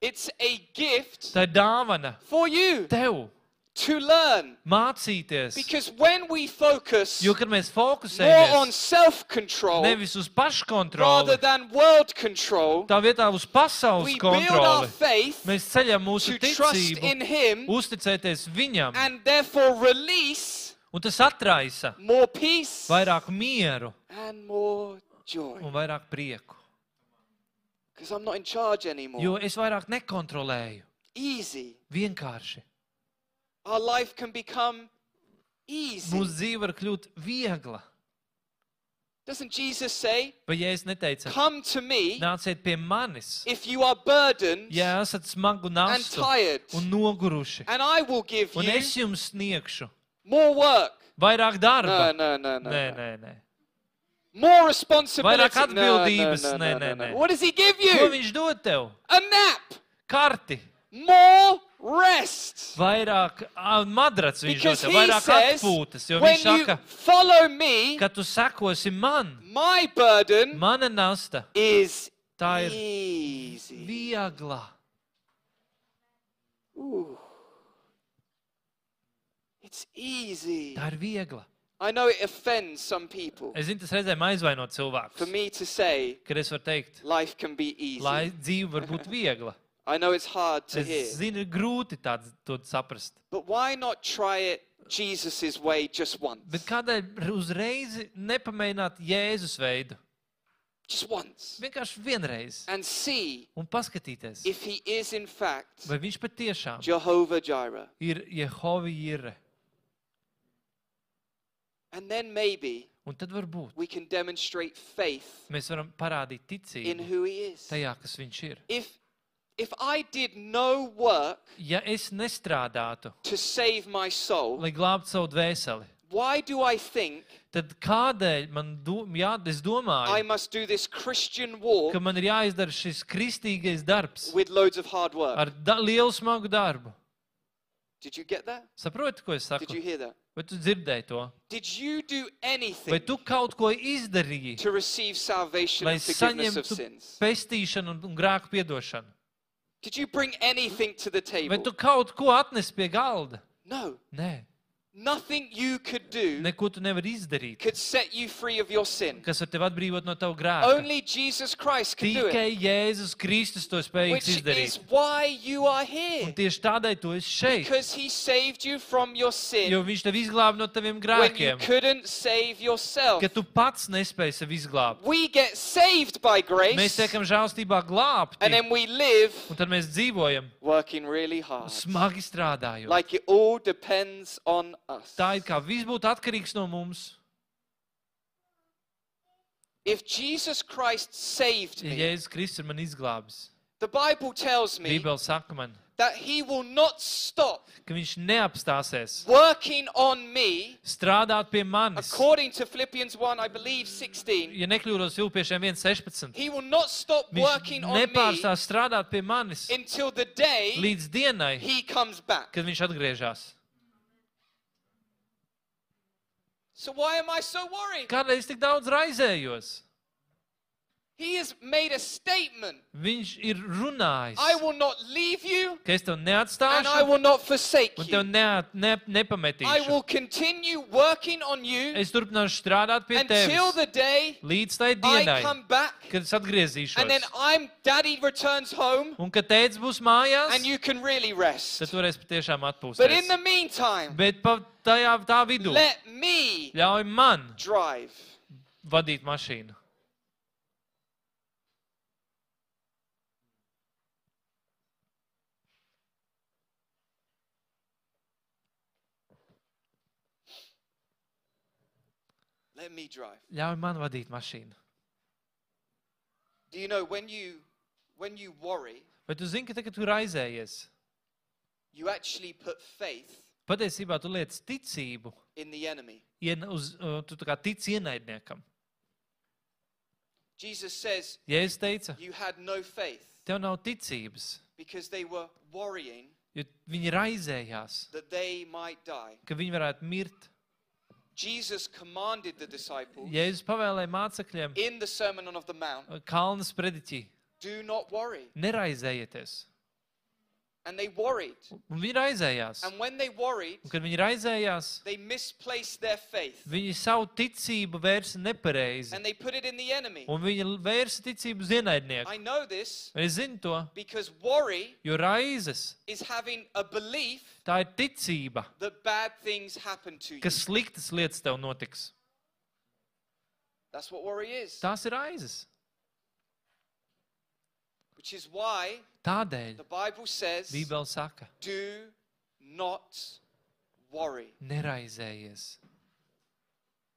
Speaker 1: It's a gift
Speaker 2: Tā ir dāvana
Speaker 1: for you
Speaker 2: tev
Speaker 1: to learn.
Speaker 2: mācīties.
Speaker 1: Because when we focus
Speaker 2: Jo, kad mēs
Speaker 1: more on
Speaker 2: fokusējamies
Speaker 1: self control
Speaker 2: nevis uz
Speaker 1: rather
Speaker 2: paškontroli,
Speaker 1: than world control,
Speaker 2: tā vietā uz pasaules
Speaker 1: we build our
Speaker 2: kontroli,
Speaker 1: faith
Speaker 2: mēs ceļam mūsu
Speaker 1: to trust
Speaker 2: ticību,
Speaker 1: in Him
Speaker 2: uzticēties viņam,
Speaker 1: and therefore release
Speaker 2: un tas atraisa
Speaker 1: more peace
Speaker 2: vairāk mieru
Speaker 1: and more joy.
Speaker 2: un vairāk prieku.
Speaker 1: Because I'm not in charge anymore.
Speaker 2: Jo es vairāk nekontrolēju.
Speaker 1: Easy.
Speaker 2: Vienkārši.
Speaker 1: Our life can become easy.
Speaker 2: Mūsu dzīve var kļūt viegla.
Speaker 1: Doesn't Jesus say,
Speaker 2: Vai ja es neteicu,
Speaker 1: Come to me
Speaker 2: nāciet pie manis,
Speaker 1: if you are burdened
Speaker 2: ja esat smagu
Speaker 1: and
Speaker 2: nastu
Speaker 1: tired,
Speaker 2: un noguruši,
Speaker 1: and I will give
Speaker 2: un
Speaker 1: you
Speaker 2: es jums sniegšu
Speaker 1: more work?
Speaker 2: vairāk
Speaker 1: No,
Speaker 2: darba.
Speaker 1: no, no, no.
Speaker 2: Nē,
Speaker 1: no.
Speaker 2: nē, nē.
Speaker 1: More responsibility.
Speaker 2: Vairāk
Speaker 1: No, no,
Speaker 2: atbildības.
Speaker 1: no,
Speaker 2: Nē,
Speaker 1: no,
Speaker 2: nē,
Speaker 1: no,
Speaker 2: nē.
Speaker 1: no. What does he give
Speaker 2: Ko
Speaker 1: you?
Speaker 2: viņš dod tev?
Speaker 1: A nap.
Speaker 2: Karti.
Speaker 1: More rest.
Speaker 2: Vairāk madrats viņš dod vairāk
Speaker 1: says,
Speaker 2: atpūtas, jo viņš saka,
Speaker 1: follow me,
Speaker 2: ka tu sekosi man.
Speaker 1: my burden
Speaker 2: Mana nasta
Speaker 1: is
Speaker 2: tā ir
Speaker 1: easy.
Speaker 2: viegla.
Speaker 1: Ooh. It's easy.
Speaker 2: Tā ir viegla.
Speaker 1: I know it offends some people
Speaker 2: Es zinu, tas reizēm aizvainot
Speaker 1: for
Speaker 2: cilvēkus,
Speaker 1: me to say
Speaker 2: kad es varu teikt,
Speaker 1: life can be easy.
Speaker 2: lai dzīve var būt viegla.
Speaker 1: I know it's hard to hear.
Speaker 2: Es zinu, ir grūti tādu to saprast.
Speaker 1: But why not try it Jesus' way just once?
Speaker 2: Bet kādēļ uzreiz nepamēģināt Jēzus veidu?
Speaker 1: Just once.
Speaker 2: Vienkārši vienreiz
Speaker 1: And see
Speaker 2: un paskatīties,
Speaker 1: if he is in fact
Speaker 2: vai viņš patiešām
Speaker 1: Jehovah Jireh.
Speaker 2: ir Jehova īre.
Speaker 1: And then maybe
Speaker 2: Un tad varbūt
Speaker 1: we can demonstrate faith
Speaker 2: mēs varam parādīt
Speaker 1: in
Speaker 2: ticību
Speaker 1: who he is.
Speaker 2: tajā, kas viņš ir.
Speaker 1: If if I did no work
Speaker 2: Ja es nestrādātu,
Speaker 1: to save my soul,
Speaker 2: lai glābtu savu dvēseli,
Speaker 1: why do I think
Speaker 2: tad kādēļ man do, jā, es
Speaker 1: I
Speaker 2: domāju,
Speaker 1: must do this Christian walk
Speaker 2: ka man ir jāizdara šis kristīgais darbs
Speaker 1: with loads of hard work?
Speaker 2: ar da lielu smagu darbu?
Speaker 1: Did you get that?
Speaker 2: Saproti, ko es
Speaker 1: Did
Speaker 2: saku?
Speaker 1: you hear that?
Speaker 2: Vai tu dzirdēji to?
Speaker 1: Did you do
Speaker 2: Vai
Speaker 1: anything
Speaker 2: tu kaut ko izdarīji,
Speaker 1: to receive salvation
Speaker 2: lai
Speaker 1: and forgiveness of
Speaker 2: saņemtu
Speaker 1: sins?
Speaker 2: pestīšanu un- un grēku piedošanu?
Speaker 1: Did you bring anything to the table?
Speaker 2: tu kaut ko atnesi pie galda?
Speaker 1: No.
Speaker 2: Nē,
Speaker 1: Nothing you could do
Speaker 2: neko tu nevari izdarīt,
Speaker 1: could set you free of your sin.
Speaker 2: kas var tevi atbrīvot no tava grēka.
Speaker 1: Only Jesus Christ can do it.
Speaker 2: Tikai Jēzus Kristus to spējīgs
Speaker 1: Which is
Speaker 2: izdarīt.
Speaker 1: why you are here.
Speaker 2: Un tieši tādēļ tu esi šeit.
Speaker 1: Because he saved you from your
Speaker 2: Jo
Speaker 1: sin
Speaker 2: viņš tevi izglāba no taviem
Speaker 1: when you
Speaker 2: grēkiem,
Speaker 1: couldn't save yourself.
Speaker 2: ka tu pats nespēji sevi izglābt.
Speaker 1: We get saved by
Speaker 2: Mēs
Speaker 1: grace
Speaker 2: tiekam žēlstībā glābti,
Speaker 1: and then we live
Speaker 2: un tad mēs dzīvojam
Speaker 1: working really hard.
Speaker 2: smagi strādājot.
Speaker 1: Like it all depends on us.
Speaker 2: Tā ir kā viss būtu atkarīgs no mums.
Speaker 1: If Jesus Christ saved
Speaker 2: Ja
Speaker 1: me,
Speaker 2: Jēzus Kristus ir man izglābis,
Speaker 1: the Bible tells me
Speaker 2: Bībele saka man,
Speaker 1: that he will not stop
Speaker 2: ka viņš neapstāsies
Speaker 1: working on me
Speaker 2: strādāt pie manis.
Speaker 1: according to Philippians 1, I believe 16.
Speaker 2: Ja nekļūdos Filpiešiem 1.16,
Speaker 1: He will not stop
Speaker 2: viņš
Speaker 1: working on me
Speaker 2: nepārstās strādāt pie manis
Speaker 1: until the day
Speaker 2: līdz dienai,
Speaker 1: he comes back.
Speaker 2: kad viņš atgriežas.
Speaker 1: So why am I so worried?
Speaker 2: Kādēļ es tik daudz raizējos?
Speaker 1: He has made a statement.
Speaker 2: Viņš ir runājis,
Speaker 1: I will not leave you
Speaker 2: ka es tev
Speaker 1: and I
Speaker 2: neatstāšu
Speaker 1: will not forsake
Speaker 2: un tev
Speaker 1: you.
Speaker 2: ne, ne,
Speaker 1: I
Speaker 2: nepametīšu.
Speaker 1: will continue working on you
Speaker 2: Es turpināšu strādāt pie
Speaker 1: until
Speaker 2: tevis
Speaker 1: the day
Speaker 2: līdz tai
Speaker 1: I
Speaker 2: dienai,
Speaker 1: come back
Speaker 2: kad es atgriezīšos.
Speaker 1: and then I'm daddy returns home
Speaker 2: Un kad tēvs būs mājās,
Speaker 1: and you can really rest.
Speaker 2: tad varēs patiešām
Speaker 1: But in
Speaker 2: atpūsties.
Speaker 1: the meantime,
Speaker 2: Bet pa tajā tā vidū
Speaker 1: let me
Speaker 2: ļauj man
Speaker 1: drive.
Speaker 2: vadīt mašīnu. Ļauj man vadīt mašīnu.
Speaker 1: Do you know when you when you worry,
Speaker 2: Vai tu zini, ka tagad tu raizējies?
Speaker 1: you actually put faith
Speaker 2: Patiesībā tu liec ticību,
Speaker 1: in the enemy.
Speaker 2: ien, uz, uh, tu tā kā tici ienaidniekam.
Speaker 1: Jesus says
Speaker 2: Ja es teicu,
Speaker 1: you had no faith
Speaker 2: tev nav ticības,
Speaker 1: because they were worrying
Speaker 2: jo viņi raizējās,
Speaker 1: that they might die.
Speaker 2: ka viņi varētu mirt.
Speaker 1: Jesus commanded the disciples
Speaker 2: Jēzus pavēlēja mācekļiem
Speaker 1: in the Sermon on the Mount,
Speaker 2: uh, kalnas prediķī,
Speaker 1: do not worry.
Speaker 2: neraizējieties.
Speaker 1: And they worried.
Speaker 2: Un viņi raizējās.
Speaker 1: And when they worried,
Speaker 2: Un, kad viņi raizējās,
Speaker 1: they misplaced their faith
Speaker 2: viņi savu ticību vērsa nepareizi.
Speaker 1: and they put it in the enemy.
Speaker 2: Un viņi vērsa ticību uz ienaidnieku.
Speaker 1: I know this
Speaker 2: Es zinu to,
Speaker 1: because worry
Speaker 2: jo raizes
Speaker 1: is having a belief
Speaker 2: tā ir ticība,
Speaker 1: that bad things happen to you.
Speaker 2: ka sliktas lietas tev notiks.
Speaker 1: That's what worry is.
Speaker 2: Tās ir raizes.
Speaker 1: Which is why
Speaker 2: Tādēļ
Speaker 1: the Bible says,
Speaker 2: Bībele saka,
Speaker 1: do not worry.
Speaker 2: neraizējies.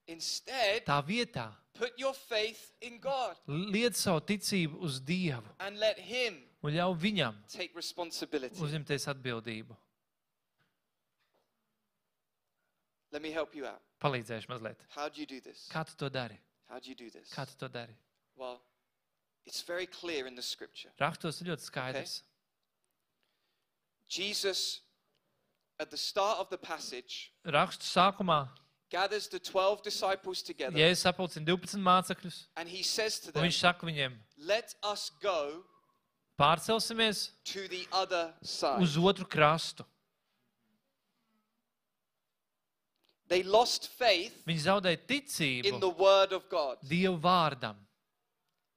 Speaker 1: Instead,
Speaker 2: Tā vietā
Speaker 1: put your faith in God
Speaker 2: liec savu ticību uz Dievu
Speaker 1: and let Him
Speaker 2: un ļauj viņam
Speaker 1: take responsibility.
Speaker 2: uzņemties atbildību.
Speaker 1: Let me help you out.
Speaker 2: Palīdzēšu mazliet.
Speaker 1: How do you do this?
Speaker 2: Kā tu to dari?
Speaker 1: How do you do this?
Speaker 2: Kā tu to dari?
Speaker 1: Well, it's very clear in the scripture.
Speaker 2: Rakstos ir ļoti skaidrs.
Speaker 1: Jesus, at the start of the passage,
Speaker 2: Rakstu sākumā,
Speaker 1: gathers the 12 disciples together
Speaker 2: ja es sapulcinu 12 mācekļus,
Speaker 1: and he says to them,
Speaker 2: viņš saka viņiem,
Speaker 1: Let us go
Speaker 2: pārcelsimies
Speaker 1: to the other side.
Speaker 2: uz otru krastu.
Speaker 1: They lost faith
Speaker 2: Viņi zaudēja
Speaker 1: in the
Speaker 2: ticību
Speaker 1: word of God.
Speaker 2: Dievu vārdam.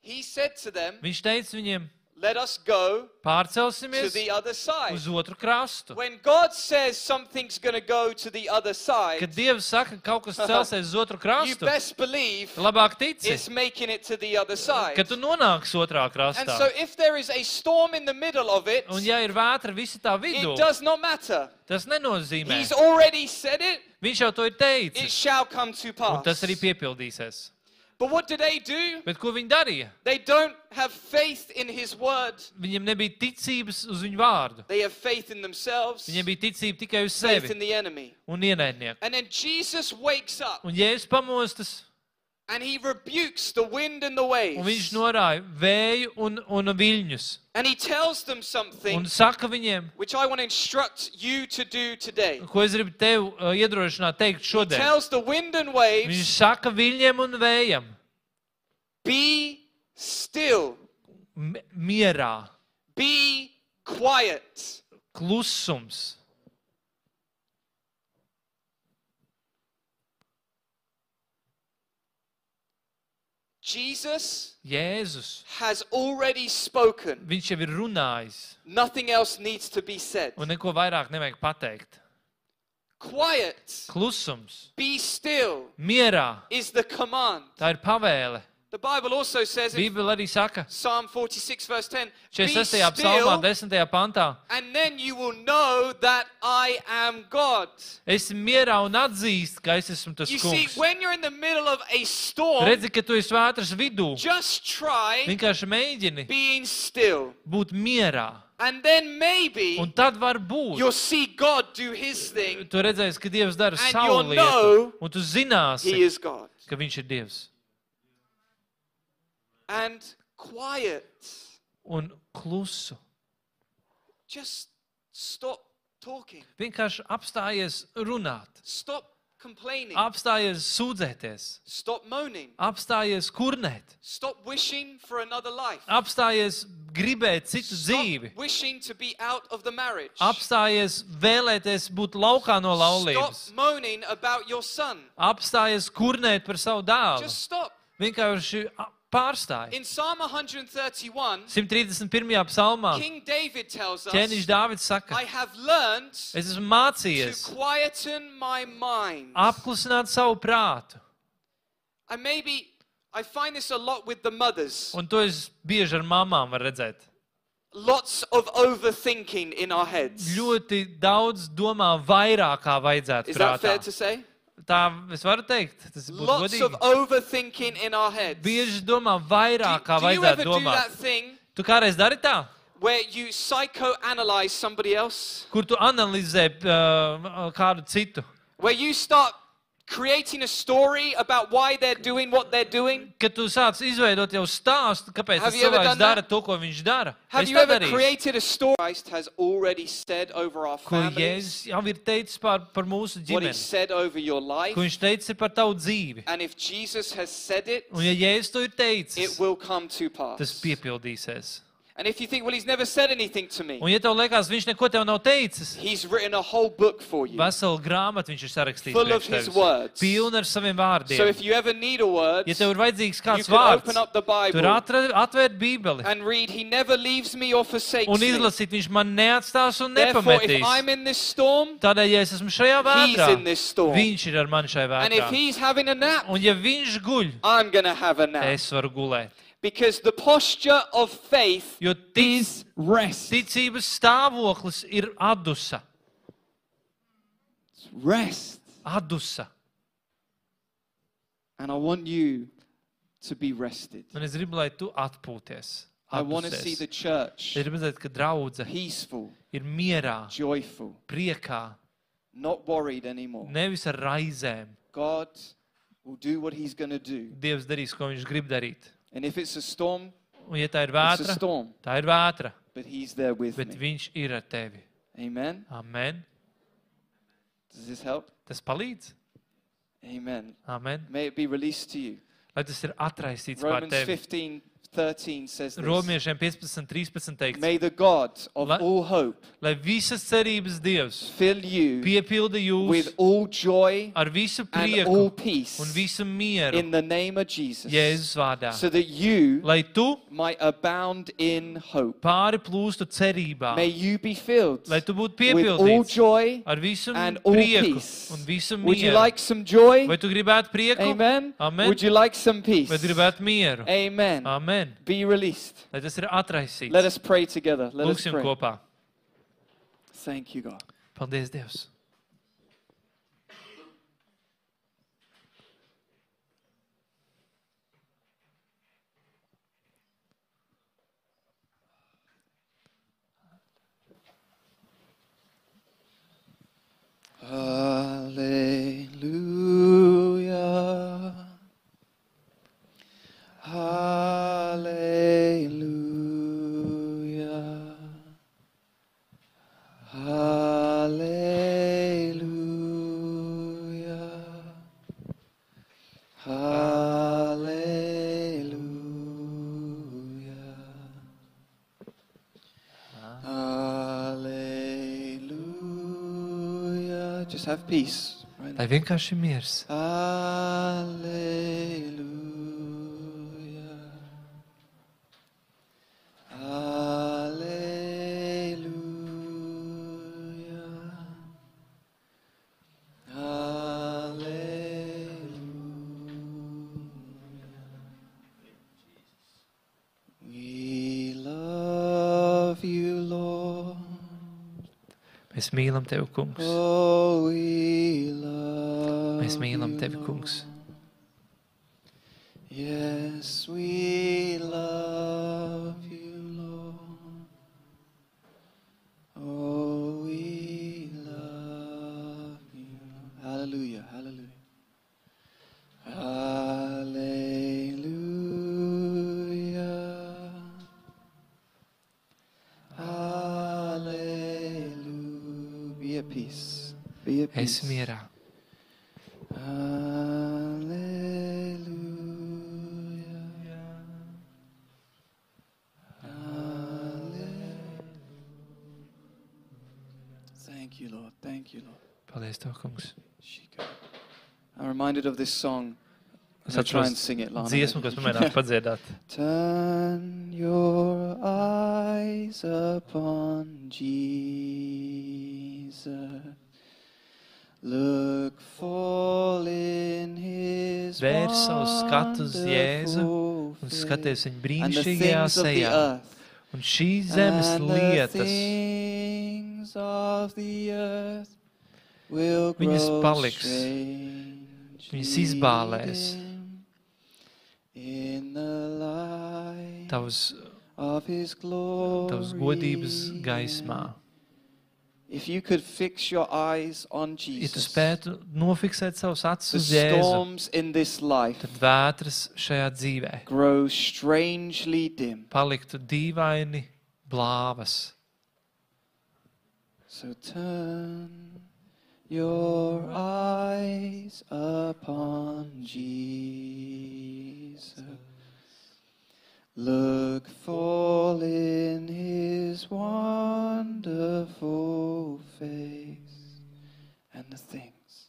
Speaker 1: He said to them,
Speaker 2: Viņš teica viņiem,
Speaker 1: Let us go to
Speaker 2: pārcelsimies
Speaker 1: the other side.
Speaker 2: uz otru krastu.
Speaker 1: When God says something's going to go to the other side,
Speaker 2: Kad Dievs saka, ka kaut kas celsies uz otru
Speaker 1: you
Speaker 2: krastu,
Speaker 1: best believe
Speaker 2: labāk tici,
Speaker 1: it's making it to the other side.
Speaker 2: ka tu nonāksi otrā
Speaker 1: And
Speaker 2: krastā.
Speaker 1: so if there is a storm in the middle of it,
Speaker 2: Un ja ir vētra visi tā vidū,
Speaker 1: it does not matter.
Speaker 2: tas nenozīmē.
Speaker 1: He's already said it,
Speaker 2: Viņš jau to ir
Speaker 1: it
Speaker 2: teicis,
Speaker 1: shall come to
Speaker 2: un tas
Speaker 1: pass.
Speaker 2: arī piepildīsies.
Speaker 1: But what do they do?
Speaker 2: Bet ko viņi darīja?
Speaker 1: They don't have faith in his word.
Speaker 2: Viņiem nebija ticības uz viņu vārdu.
Speaker 1: They have faith in themselves,
Speaker 2: Viņiem bija ticība tikai uz
Speaker 1: faith
Speaker 2: sevi
Speaker 1: in the enemy.
Speaker 2: un ienaidnieku.
Speaker 1: And then Jesus wakes up
Speaker 2: Un Jēzus pamostas,
Speaker 1: and he rebukes the wind and the
Speaker 2: un viņš
Speaker 1: waves.
Speaker 2: norāja vēju un, un viļņus.
Speaker 1: And he tells them something
Speaker 2: Un saka viņiem,
Speaker 1: which I want to instruct you to do today.
Speaker 2: ko es gribu tev uh, iedrošināt teikt
Speaker 1: He
Speaker 2: šodien.
Speaker 1: tells the wind and
Speaker 2: Viņš
Speaker 1: waves,
Speaker 2: saka viļņiem un vējam,
Speaker 1: be still,
Speaker 2: m- mierā,
Speaker 1: be quiet.
Speaker 2: klusums.
Speaker 1: Jesus
Speaker 2: Jēzus,
Speaker 1: has already spoken.
Speaker 2: viņš jau ir runājis,
Speaker 1: Nothing else needs to be said.
Speaker 2: un neko vairāk nevajag pateikt.
Speaker 1: Quiet,
Speaker 2: Klusums,
Speaker 1: be still
Speaker 2: mierā,
Speaker 1: is the command.
Speaker 2: tā ir pavēle.
Speaker 1: The Bible also says in
Speaker 2: Bībele arī saka,
Speaker 1: Psalm 46, verse 10, be
Speaker 2: 46. psalmā,
Speaker 1: still,
Speaker 2: 10. pantā,
Speaker 1: and then you will know that I am God.
Speaker 2: esi mierā un atzīst, ka es esmu tas
Speaker 1: You see,
Speaker 2: kungs.
Speaker 1: when you're in the middle of a storm,
Speaker 2: Redzi, ka tu esi vētras vidū.
Speaker 1: just try
Speaker 2: Vienkārši mēģini
Speaker 1: being still.
Speaker 2: būt mierā.
Speaker 1: And then maybe
Speaker 2: Un tad var būt.
Speaker 1: you'll see God do his thing.
Speaker 2: Tu redzēsi, ka Dievs dara
Speaker 1: And
Speaker 2: savu
Speaker 1: you'll
Speaker 2: lietu,
Speaker 1: know
Speaker 2: un tu zināsi,
Speaker 1: He is God.
Speaker 2: ka Viņš ir Dievs.
Speaker 1: And quiet.
Speaker 2: Un klusu.
Speaker 1: Just stop talking.
Speaker 2: Vienkārši apstājies runāt,
Speaker 1: Stop complaining.
Speaker 2: apstājies sūdzēties,
Speaker 1: Stop moaning.
Speaker 2: apstājies kurnēt,
Speaker 1: Stop wishing for another life.
Speaker 2: apstājies gribēt citu
Speaker 1: Stop
Speaker 2: dzīvi,
Speaker 1: wishing to be out of the marriage.
Speaker 2: apstājies vēlēties būt laukā no laulības,
Speaker 1: Stop moaning about your son.
Speaker 2: apstājies kurnēt par savu dēlu.
Speaker 1: Just stop.
Speaker 2: Vienkārši a- pārstāj.
Speaker 1: In Psalm 131,
Speaker 2: 131. psalmā
Speaker 1: King David tells us,
Speaker 2: ķēniņš Dāvids saka,
Speaker 1: I have learned
Speaker 2: es esmu
Speaker 1: to
Speaker 2: mācījies
Speaker 1: quieten my mind.
Speaker 2: apklusināt savu prātu.
Speaker 1: And maybe I find this a lot with the mothers.
Speaker 2: Un to es bieži ar mamām varu redzēt.
Speaker 1: Lots of overthinking in our heads.
Speaker 2: Ļoti daudz domā vairāk, kā vajadzētu.
Speaker 1: Is that fair
Speaker 2: Prātā.
Speaker 1: to say?
Speaker 2: Tā es varu teikt, tas būtu
Speaker 1: Lots of
Speaker 2: godīgi.
Speaker 1: overthinking in our heads. Do,
Speaker 2: Bieži domā vairāk, kā
Speaker 1: do you ever
Speaker 2: vajadzētu
Speaker 1: do that
Speaker 2: domāt.
Speaker 1: thing
Speaker 2: Tu kādreiz dari tā,
Speaker 1: where you psychoanalyze somebody else?
Speaker 2: kur tu analizē uh, kādu citu.
Speaker 1: Where you start creating a story about why they're doing what they're doing?
Speaker 2: Kad tu sāc izveidot jau stāstu, kāpēc
Speaker 1: Have
Speaker 2: tas
Speaker 1: you ever
Speaker 2: cilvēks dara
Speaker 1: that?
Speaker 2: to, ko viņš dara.
Speaker 1: Have
Speaker 2: Es
Speaker 1: you ever
Speaker 2: darīšu.
Speaker 1: created a story Christ has already said over our
Speaker 2: Ko
Speaker 1: families?
Speaker 2: Jēzus jau ir teicis par, par mūsu
Speaker 1: What he
Speaker 2: ģimeni,
Speaker 1: said over your life?
Speaker 2: ko viņš teicis par tavu dzīvi.
Speaker 1: And if Jesus has said it,
Speaker 2: Un ja Jēzus to ir
Speaker 1: it
Speaker 2: teicis,
Speaker 1: will come to
Speaker 2: tas
Speaker 1: pass.
Speaker 2: piepildīsies.
Speaker 1: And if you think, well, he's never said anything to me,
Speaker 2: Un ja tev liekas, viņš neko tev nav teicis,
Speaker 1: he's written a whole book for you,
Speaker 2: veselu grāmatu viņš ir sarakstījis.
Speaker 1: full of his words.
Speaker 2: Pilna ar saviem
Speaker 1: So
Speaker 2: vārdiem.
Speaker 1: if you ever need a word,
Speaker 2: Ja tev ir vajadzīgs
Speaker 1: you
Speaker 2: kāds
Speaker 1: can
Speaker 2: vārds,
Speaker 1: open up the
Speaker 2: tur
Speaker 1: Bible
Speaker 2: atra- atvērt Bībeli
Speaker 1: and read, He never leaves me or forsakes
Speaker 2: un
Speaker 1: me.
Speaker 2: izlasīt, viņš man neatstās un
Speaker 1: Therefore, if
Speaker 2: nepametīs.
Speaker 1: I'm in this storm,
Speaker 2: Tādēļ, ja es esmu šajā
Speaker 1: he's
Speaker 2: vētrā,
Speaker 1: in this storm.
Speaker 2: viņš ir ar mani šajā
Speaker 1: And if
Speaker 2: vētrā.
Speaker 1: he's having a nap,
Speaker 2: Un ja viņš guļ,
Speaker 1: I'm going to have a nap.
Speaker 2: es varu gulēt.
Speaker 1: Because the posture of faith
Speaker 2: Jo tic,
Speaker 1: is rest.
Speaker 2: ticības stāvoklis ir atdusa.
Speaker 1: Rest.
Speaker 2: Atdusa.
Speaker 1: And I want you to be rested.
Speaker 2: Un es gribu, lai tu atpūties.
Speaker 1: I want to see
Speaker 2: atdusies.
Speaker 1: the church
Speaker 2: Es gribu redzēt, ka draudzene
Speaker 1: peaceful,
Speaker 2: ir mierā,
Speaker 1: joyful,
Speaker 2: priekā,
Speaker 1: not worried anymore.
Speaker 2: nevis ar raizēm.
Speaker 1: God will do what he's going to do.
Speaker 2: Dievs darīs, ko viņš grib darīt.
Speaker 1: And if it's a storm,
Speaker 2: Un, ja tā ir
Speaker 1: it's a
Speaker 2: vētra,
Speaker 1: storm,
Speaker 2: tā ir vētra,
Speaker 1: but he's there with
Speaker 2: bet
Speaker 1: me.
Speaker 2: viņš ir ar tevi.
Speaker 1: Amen.
Speaker 2: Amen.
Speaker 1: Does this help?
Speaker 2: Tas palīdz.
Speaker 1: Amen.
Speaker 2: Amen.
Speaker 1: May it be released to you.
Speaker 2: Lai tas ir atraisīts pār
Speaker 1: Romans
Speaker 2: tevi.
Speaker 1: 15 13 says this.
Speaker 2: Romiešiem 15, 13 teikts,
Speaker 1: May the God of
Speaker 2: La-
Speaker 1: all hope
Speaker 2: lai visas cerības Dievs
Speaker 1: fill you
Speaker 2: piepilda jūs
Speaker 1: with all joy
Speaker 2: ar visu
Speaker 1: and all
Speaker 2: prieku
Speaker 1: peace
Speaker 2: un visu mieru
Speaker 1: in the name of Jesus,
Speaker 2: Jēzus vārdā.
Speaker 1: so that you
Speaker 2: Lai tu
Speaker 1: might abound in hope.
Speaker 2: pāri plūstu cerībā,
Speaker 1: May you be filled
Speaker 2: lai tu būtu
Speaker 1: with all
Speaker 2: piepildīts
Speaker 1: joy
Speaker 2: ar visu
Speaker 1: and all
Speaker 2: prieku
Speaker 1: peace.
Speaker 2: un visu
Speaker 1: Would you
Speaker 2: mieru.
Speaker 1: like some joy?
Speaker 2: Vai tu gribētu prieku?
Speaker 1: Amen.
Speaker 2: Amen.
Speaker 1: Would you like some peace?
Speaker 2: Vai tu gribētu mieru?
Speaker 1: Amen.
Speaker 2: Amen.
Speaker 1: Be released.
Speaker 2: Lai tas ir er atraisīts.
Speaker 1: Let us pray together. Let us
Speaker 2: Lūksim
Speaker 1: pray.
Speaker 2: kopā.
Speaker 1: Thank you, God.
Speaker 2: Paldies, Dievs.
Speaker 1: Hallelujah. Hallelujah. Hallelujah. Hallelujah. Hallelujah. Just have peace. Right now.
Speaker 2: Lai vienkārši miers. Mīlam tevi, kungs. Mēs mīlam tevi, kungs.
Speaker 1: You, Lord. Thank you, Lord.
Speaker 2: Paldies, tev, kungs.
Speaker 1: I'm reminded of this song.
Speaker 2: Es atceros dziesmu, ko es pamēģināju padziedāt.
Speaker 1: Turn your eyes upon Jesus. Look full in his
Speaker 2: Vērs savu skatu uz Jēzu Un skaties viņa brīnišķīgajā sejā. Un šīs zemes lietas, Viņas paliks. Viņus izbālēs.
Speaker 1: glory.
Speaker 2: tavas godības gaismā.
Speaker 1: If you could fix your eyes on
Speaker 2: Ja tu
Speaker 1: Jesus,
Speaker 2: spētu nofiksēt savus acis uz Jēzu,
Speaker 1: storms in this life
Speaker 2: tad vētras šajā dzīvē
Speaker 1: grow strangely dim.
Speaker 2: paliktu dīvaini blāvas.
Speaker 1: So turn your eyes upon Jesus. Look full in his wonderful face. And the things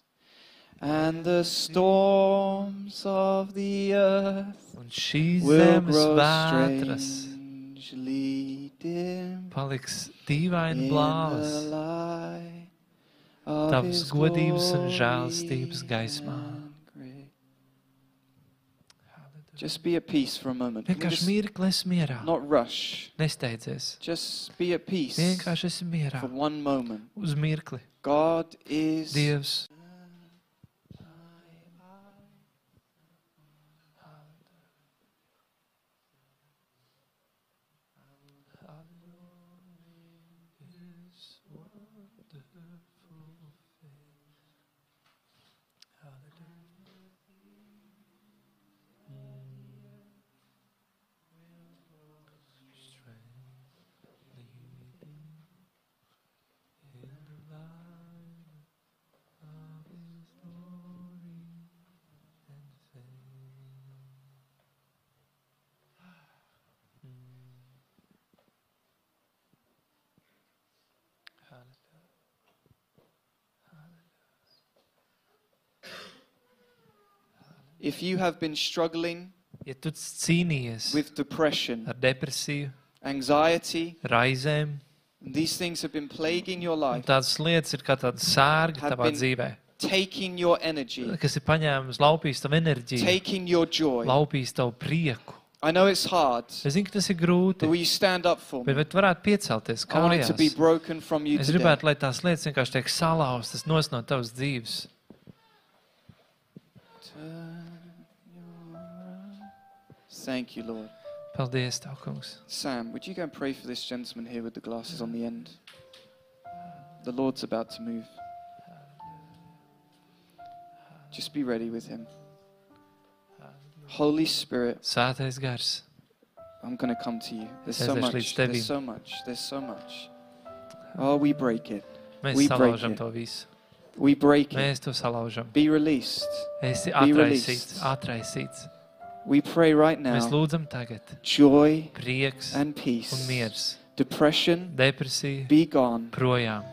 Speaker 1: and the storms of the earth
Speaker 2: Un šīs
Speaker 1: will grow strangely
Speaker 2: paliks dīvaini blāvas tavas godības un
Speaker 1: glory
Speaker 2: žēlastības gaismā.
Speaker 1: Just be at peace for a moment.
Speaker 2: Vienkārši mirkli es mierā.
Speaker 1: not rush.
Speaker 2: Nesteidzies.
Speaker 1: Just be at peace
Speaker 2: Vienkārši esi mierā.
Speaker 1: for one moment.
Speaker 2: Uz mirkli.
Speaker 1: God is
Speaker 2: Dievs
Speaker 1: If you have been struggling
Speaker 2: Ja tu cīnījies
Speaker 1: with depression,
Speaker 2: ar depresiju,
Speaker 1: anxiety,
Speaker 2: raizēm,
Speaker 1: these things have been plaguing your life,
Speaker 2: tādas lietas ir kā tāda sērga tavā dzīvē,
Speaker 1: taking your energy,
Speaker 2: kas ir paņēmis, laupījis tavu enerģiju,
Speaker 1: taking your joy.
Speaker 2: laupījis tavu prieku.
Speaker 1: I know it's hard,
Speaker 2: Es zinu, ka tas ir
Speaker 1: but
Speaker 2: grūti,
Speaker 1: will you stand up for
Speaker 2: bet
Speaker 1: me?
Speaker 2: vai tu varētu piecelties
Speaker 1: I want it to be
Speaker 2: kājās?
Speaker 1: broken from you
Speaker 2: Es
Speaker 1: today.
Speaker 2: gribētu, lai tās lietas vienkārši tiek salauztas no tavas dzīves.
Speaker 1: Thank you, Lord.
Speaker 2: Paldies, Tev, kungs.
Speaker 1: Sam, would you go and pray for this gentleman here with the glasses on the end? The Lord's about to move. Just be ready with him. Holy Spirit,
Speaker 2: Svētais gars,
Speaker 1: I'm going to come to you. There's
Speaker 2: Es
Speaker 1: so
Speaker 2: aiziešu
Speaker 1: much.
Speaker 2: līdz
Speaker 1: There's
Speaker 2: tevim.
Speaker 1: so much. There's so much. Oh, we break it.
Speaker 2: mēs
Speaker 1: We break
Speaker 2: salaužam
Speaker 1: it.
Speaker 2: to visu.
Speaker 1: We break it.
Speaker 2: Mēs to salaužam.
Speaker 1: Be released.
Speaker 2: Esi
Speaker 1: Be
Speaker 2: atraisīts,
Speaker 1: released.
Speaker 2: atraisīts.
Speaker 1: We pray right
Speaker 2: Mēs
Speaker 1: now
Speaker 2: lūdzam tagad
Speaker 1: joy
Speaker 2: prieks
Speaker 1: and
Speaker 2: un
Speaker 1: peace.
Speaker 2: miers,
Speaker 1: Depression,
Speaker 2: depresija
Speaker 1: be gone.
Speaker 2: projām,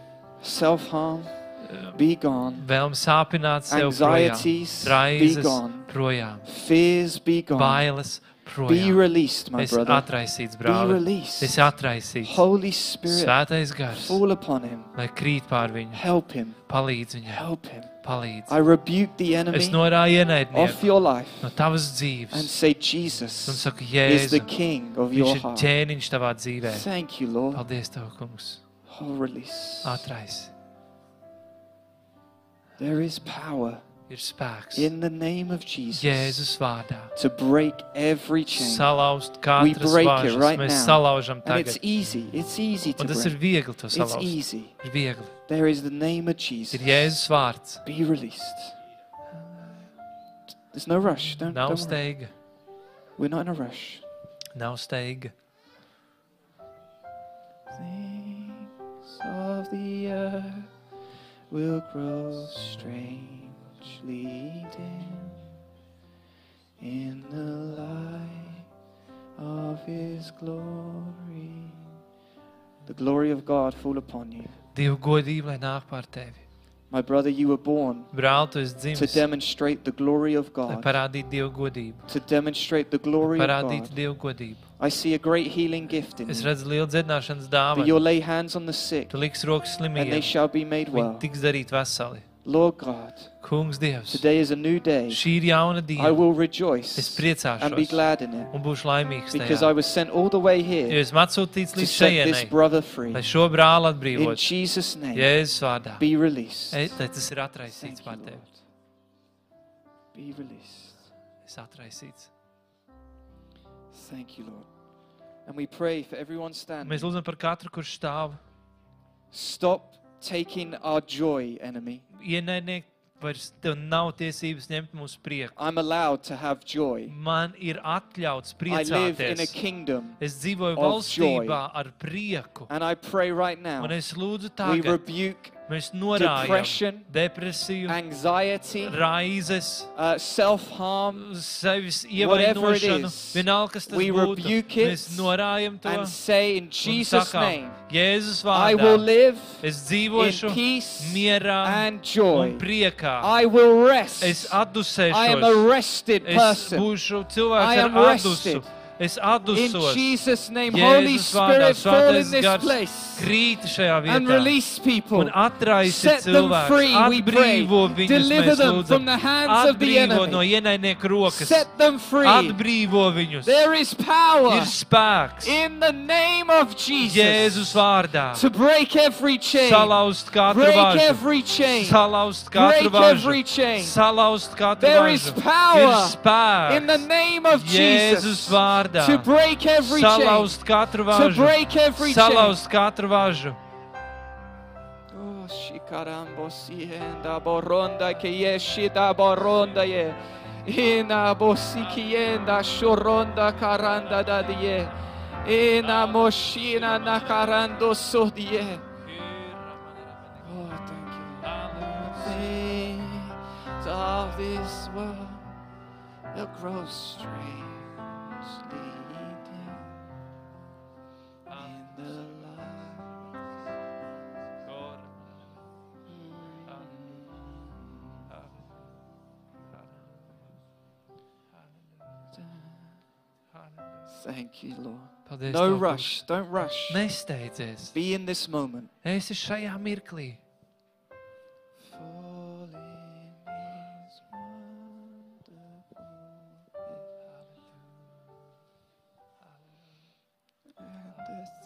Speaker 1: Self harm, be gone.
Speaker 2: vēlme sāpināt sev projām,
Speaker 1: Anxieties, be
Speaker 2: raizes
Speaker 1: gone.
Speaker 2: projām,
Speaker 1: Fears, be gone.
Speaker 2: bailes
Speaker 1: Be
Speaker 2: projām.
Speaker 1: released, my
Speaker 2: Esi
Speaker 1: brother.
Speaker 2: atraisīts,
Speaker 1: Be
Speaker 2: brāl.
Speaker 1: released.
Speaker 2: Esi atraisīts.
Speaker 1: Holy Spirit,
Speaker 2: Svētais gars,
Speaker 1: fall upon him.
Speaker 2: lai krīt pār viņu,
Speaker 1: Help him.
Speaker 2: palīdz viņam,
Speaker 1: Help him.
Speaker 2: palīdz.
Speaker 1: I rebuke the
Speaker 2: Es
Speaker 1: enemy
Speaker 2: norāju
Speaker 1: off
Speaker 2: ienaidnieku
Speaker 1: your life
Speaker 2: no tavas
Speaker 1: and
Speaker 2: dzīves
Speaker 1: say,
Speaker 2: un
Speaker 1: Jesus
Speaker 2: saka,
Speaker 1: is the
Speaker 2: Jēzu,
Speaker 1: king of
Speaker 2: viņš
Speaker 1: your
Speaker 2: ir
Speaker 1: heart.
Speaker 2: ķēniņš tavā dzīvē.
Speaker 1: Thank you, Lord.
Speaker 2: Paldies, Tev, kungs.
Speaker 1: Oh, release.
Speaker 2: Atraisi.
Speaker 1: There is power
Speaker 2: Ir spēks.
Speaker 1: in the name of Jesus
Speaker 2: Jēzus vārdā.
Speaker 1: to break every chain.
Speaker 2: Salauzt
Speaker 1: We
Speaker 2: katras
Speaker 1: break it
Speaker 2: važas.
Speaker 1: right
Speaker 2: Mēs
Speaker 1: now.
Speaker 2: salaužam
Speaker 1: And it's
Speaker 2: tagad.
Speaker 1: easy. It's easy to
Speaker 2: Un tas ir
Speaker 1: break.
Speaker 2: viegli to
Speaker 1: It's
Speaker 2: salauzt.
Speaker 1: easy.
Speaker 2: Ir viegli.
Speaker 1: There is the name of Jesus.
Speaker 2: Ir Jēzus vārds.
Speaker 1: Be released. There's no rush. Don't,
Speaker 2: Nav
Speaker 1: don't worry.
Speaker 2: steiga.
Speaker 1: We're not in a rush.
Speaker 2: Nav steiga.
Speaker 1: Things of the earth will grow strangely dim in the light of His glory. The glory of God fall upon you.
Speaker 2: Dieva godība, lai nāk pār tevi.
Speaker 1: My brother, you were born
Speaker 2: Brāl, tu esi
Speaker 1: to
Speaker 2: dzimis,
Speaker 1: demonstrate the glory of
Speaker 2: lai
Speaker 1: God.
Speaker 2: parādītu Dieva godību.
Speaker 1: To demonstrate the glory of
Speaker 2: Parādītu
Speaker 1: God.
Speaker 2: Dieva godību.
Speaker 1: I see a great healing gift in
Speaker 2: Es
Speaker 1: you.
Speaker 2: redzu lielu dziedināšanas
Speaker 1: That
Speaker 2: dāvanu.
Speaker 1: you'll lay hands on the sick
Speaker 2: Tu liks rokas
Speaker 1: and they
Speaker 2: slimajiem.
Speaker 1: shall be made
Speaker 2: Viņi
Speaker 1: well.
Speaker 2: tiks darīt veseli.
Speaker 1: Lord God,
Speaker 2: Kungs Dievs,
Speaker 1: today is a new day.
Speaker 2: šī ir jauna
Speaker 1: I
Speaker 2: diena.
Speaker 1: will
Speaker 2: Es
Speaker 1: rejoice and be
Speaker 2: priecāšos
Speaker 1: glad in it
Speaker 2: un būšu laimīgs
Speaker 1: because
Speaker 2: tajā.
Speaker 1: I was sent all the way
Speaker 2: Jo
Speaker 1: here
Speaker 2: esmu atsūtīts
Speaker 1: to
Speaker 2: līdz
Speaker 1: set this
Speaker 2: šejienai,
Speaker 1: brother free.
Speaker 2: lai šo brāli
Speaker 1: In
Speaker 2: atbrīvotu.
Speaker 1: Jesus' name,
Speaker 2: Jēzus vārdā.
Speaker 1: be released.
Speaker 2: Ej, tad tas ir atraisīts
Speaker 1: Thank you,
Speaker 2: pār tevi.
Speaker 1: Lord. be released.
Speaker 2: Es atraisīts.
Speaker 1: Thank you, Lord. And we pray for everyone standing.
Speaker 2: Mēs lūdzam par katru, kurš stāv.
Speaker 1: Stop taking our joy, enemy.
Speaker 2: Ienaidnieki, vairs tev nav tiesības ņemt mūsu prieku.
Speaker 1: I'm allowed to have joy.
Speaker 2: Man ir atļauts
Speaker 1: I live in a
Speaker 2: priecāties.
Speaker 1: kingdom.
Speaker 2: Es dzīvoju
Speaker 1: of
Speaker 2: valstībā ar prieku.
Speaker 1: And I pray right now,
Speaker 2: Un es lūdzu
Speaker 1: we
Speaker 2: tagad,
Speaker 1: rebuke
Speaker 2: mēs norādām
Speaker 1: depression,
Speaker 2: depresiju,
Speaker 1: anxiety,
Speaker 2: raizes,
Speaker 1: uh, self harm,
Speaker 2: sevis ievainošanu, vienalga, kas tas
Speaker 1: we
Speaker 2: būtu.
Speaker 1: rebuke it
Speaker 2: Mēs norājam to
Speaker 1: and say in Jesus'
Speaker 2: sakām,
Speaker 1: name,
Speaker 2: Jēzus
Speaker 1: I will
Speaker 2: vārdā.
Speaker 1: live
Speaker 2: Es dzīvošu
Speaker 1: peace
Speaker 2: mierā
Speaker 1: and joy.
Speaker 2: un priekā.
Speaker 1: I will rest.
Speaker 2: Es
Speaker 1: I am a
Speaker 2: atdusēšos.
Speaker 1: rested
Speaker 2: Es
Speaker 1: person.
Speaker 2: būšu
Speaker 1: I
Speaker 2: cilvēks
Speaker 1: am
Speaker 2: ar
Speaker 1: rested.
Speaker 2: Es
Speaker 1: In
Speaker 2: atdusos.
Speaker 1: Jesus' name, Holy
Speaker 2: Jēzus vārdā
Speaker 1: Spirit, fall in this place
Speaker 2: krīt šajā
Speaker 1: and
Speaker 2: vietā.
Speaker 1: release people.
Speaker 2: Un atraisi
Speaker 1: Set them free,
Speaker 2: cilvēkus.
Speaker 1: pray.
Speaker 2: Atbrīvo viņus,
Speaker 1: Deliver
Speaker 2: mēs
Speaker 1: them from
Speaker 2: lūdzam.
Speaker 1: the hands of the
Speaker 2: Atbrīvo no
Speaker 1: enemy.
Speaker 2: ienaidnieku rokas.
Speaker 1: Set them free.
Speaker 2: Atbrīvo viņus.
Speaker 1: There is
Speaker 2: Ir
Speaker 1: power
Speaker 2: spēks
Speaker 1: in the name of Jesus
Speaker 2: Jēzus vārdā.
Speaker 1: to break every chain,
Speaker 2: Salauzt katru
Speaker 1: break
Speaker 2: vāžu.
Speaker 1: every chain,
Speaker 2: Salauzt
Speaker 1: break
Speaker 2: katru vāžu.
Speaker 1: every chain.
Speaker 2: Salauzt katru
Speaker 1: There is
Speaker 2: vāžu. Ir
Speaker 1: power in the
Speaker 2: spēks
Speaker 1: name of
Speaker 2: Jēzus
Speaker 1: Jesus
Speaker 2: vārdā.
Speaker 1: to break every chain,
Speaker 2: Salauzt katru
Speaker 1: to
Speaker 2: vāžu.
Speaker 1: break every chain.
Speaker 2: Salauzt katru vāžu.
Speaker 1: Oh, shikarambo sienda boronda que yeshida boronda ye. Ina bosikienda shoronda karanda da die. Ina moshina nakarando sodie. Oh, thank you. Things of this world will grow Thank you, Lord.
Speaker 2: Paldies,
Speaker 1: No
Speaker 2: Tev,
Speaker 1: rush. Don't rush.
Speaker 2: Nesteidzies.
Speaker 1: Be in this moment.
Speaker 2: Esi šajā mirklī.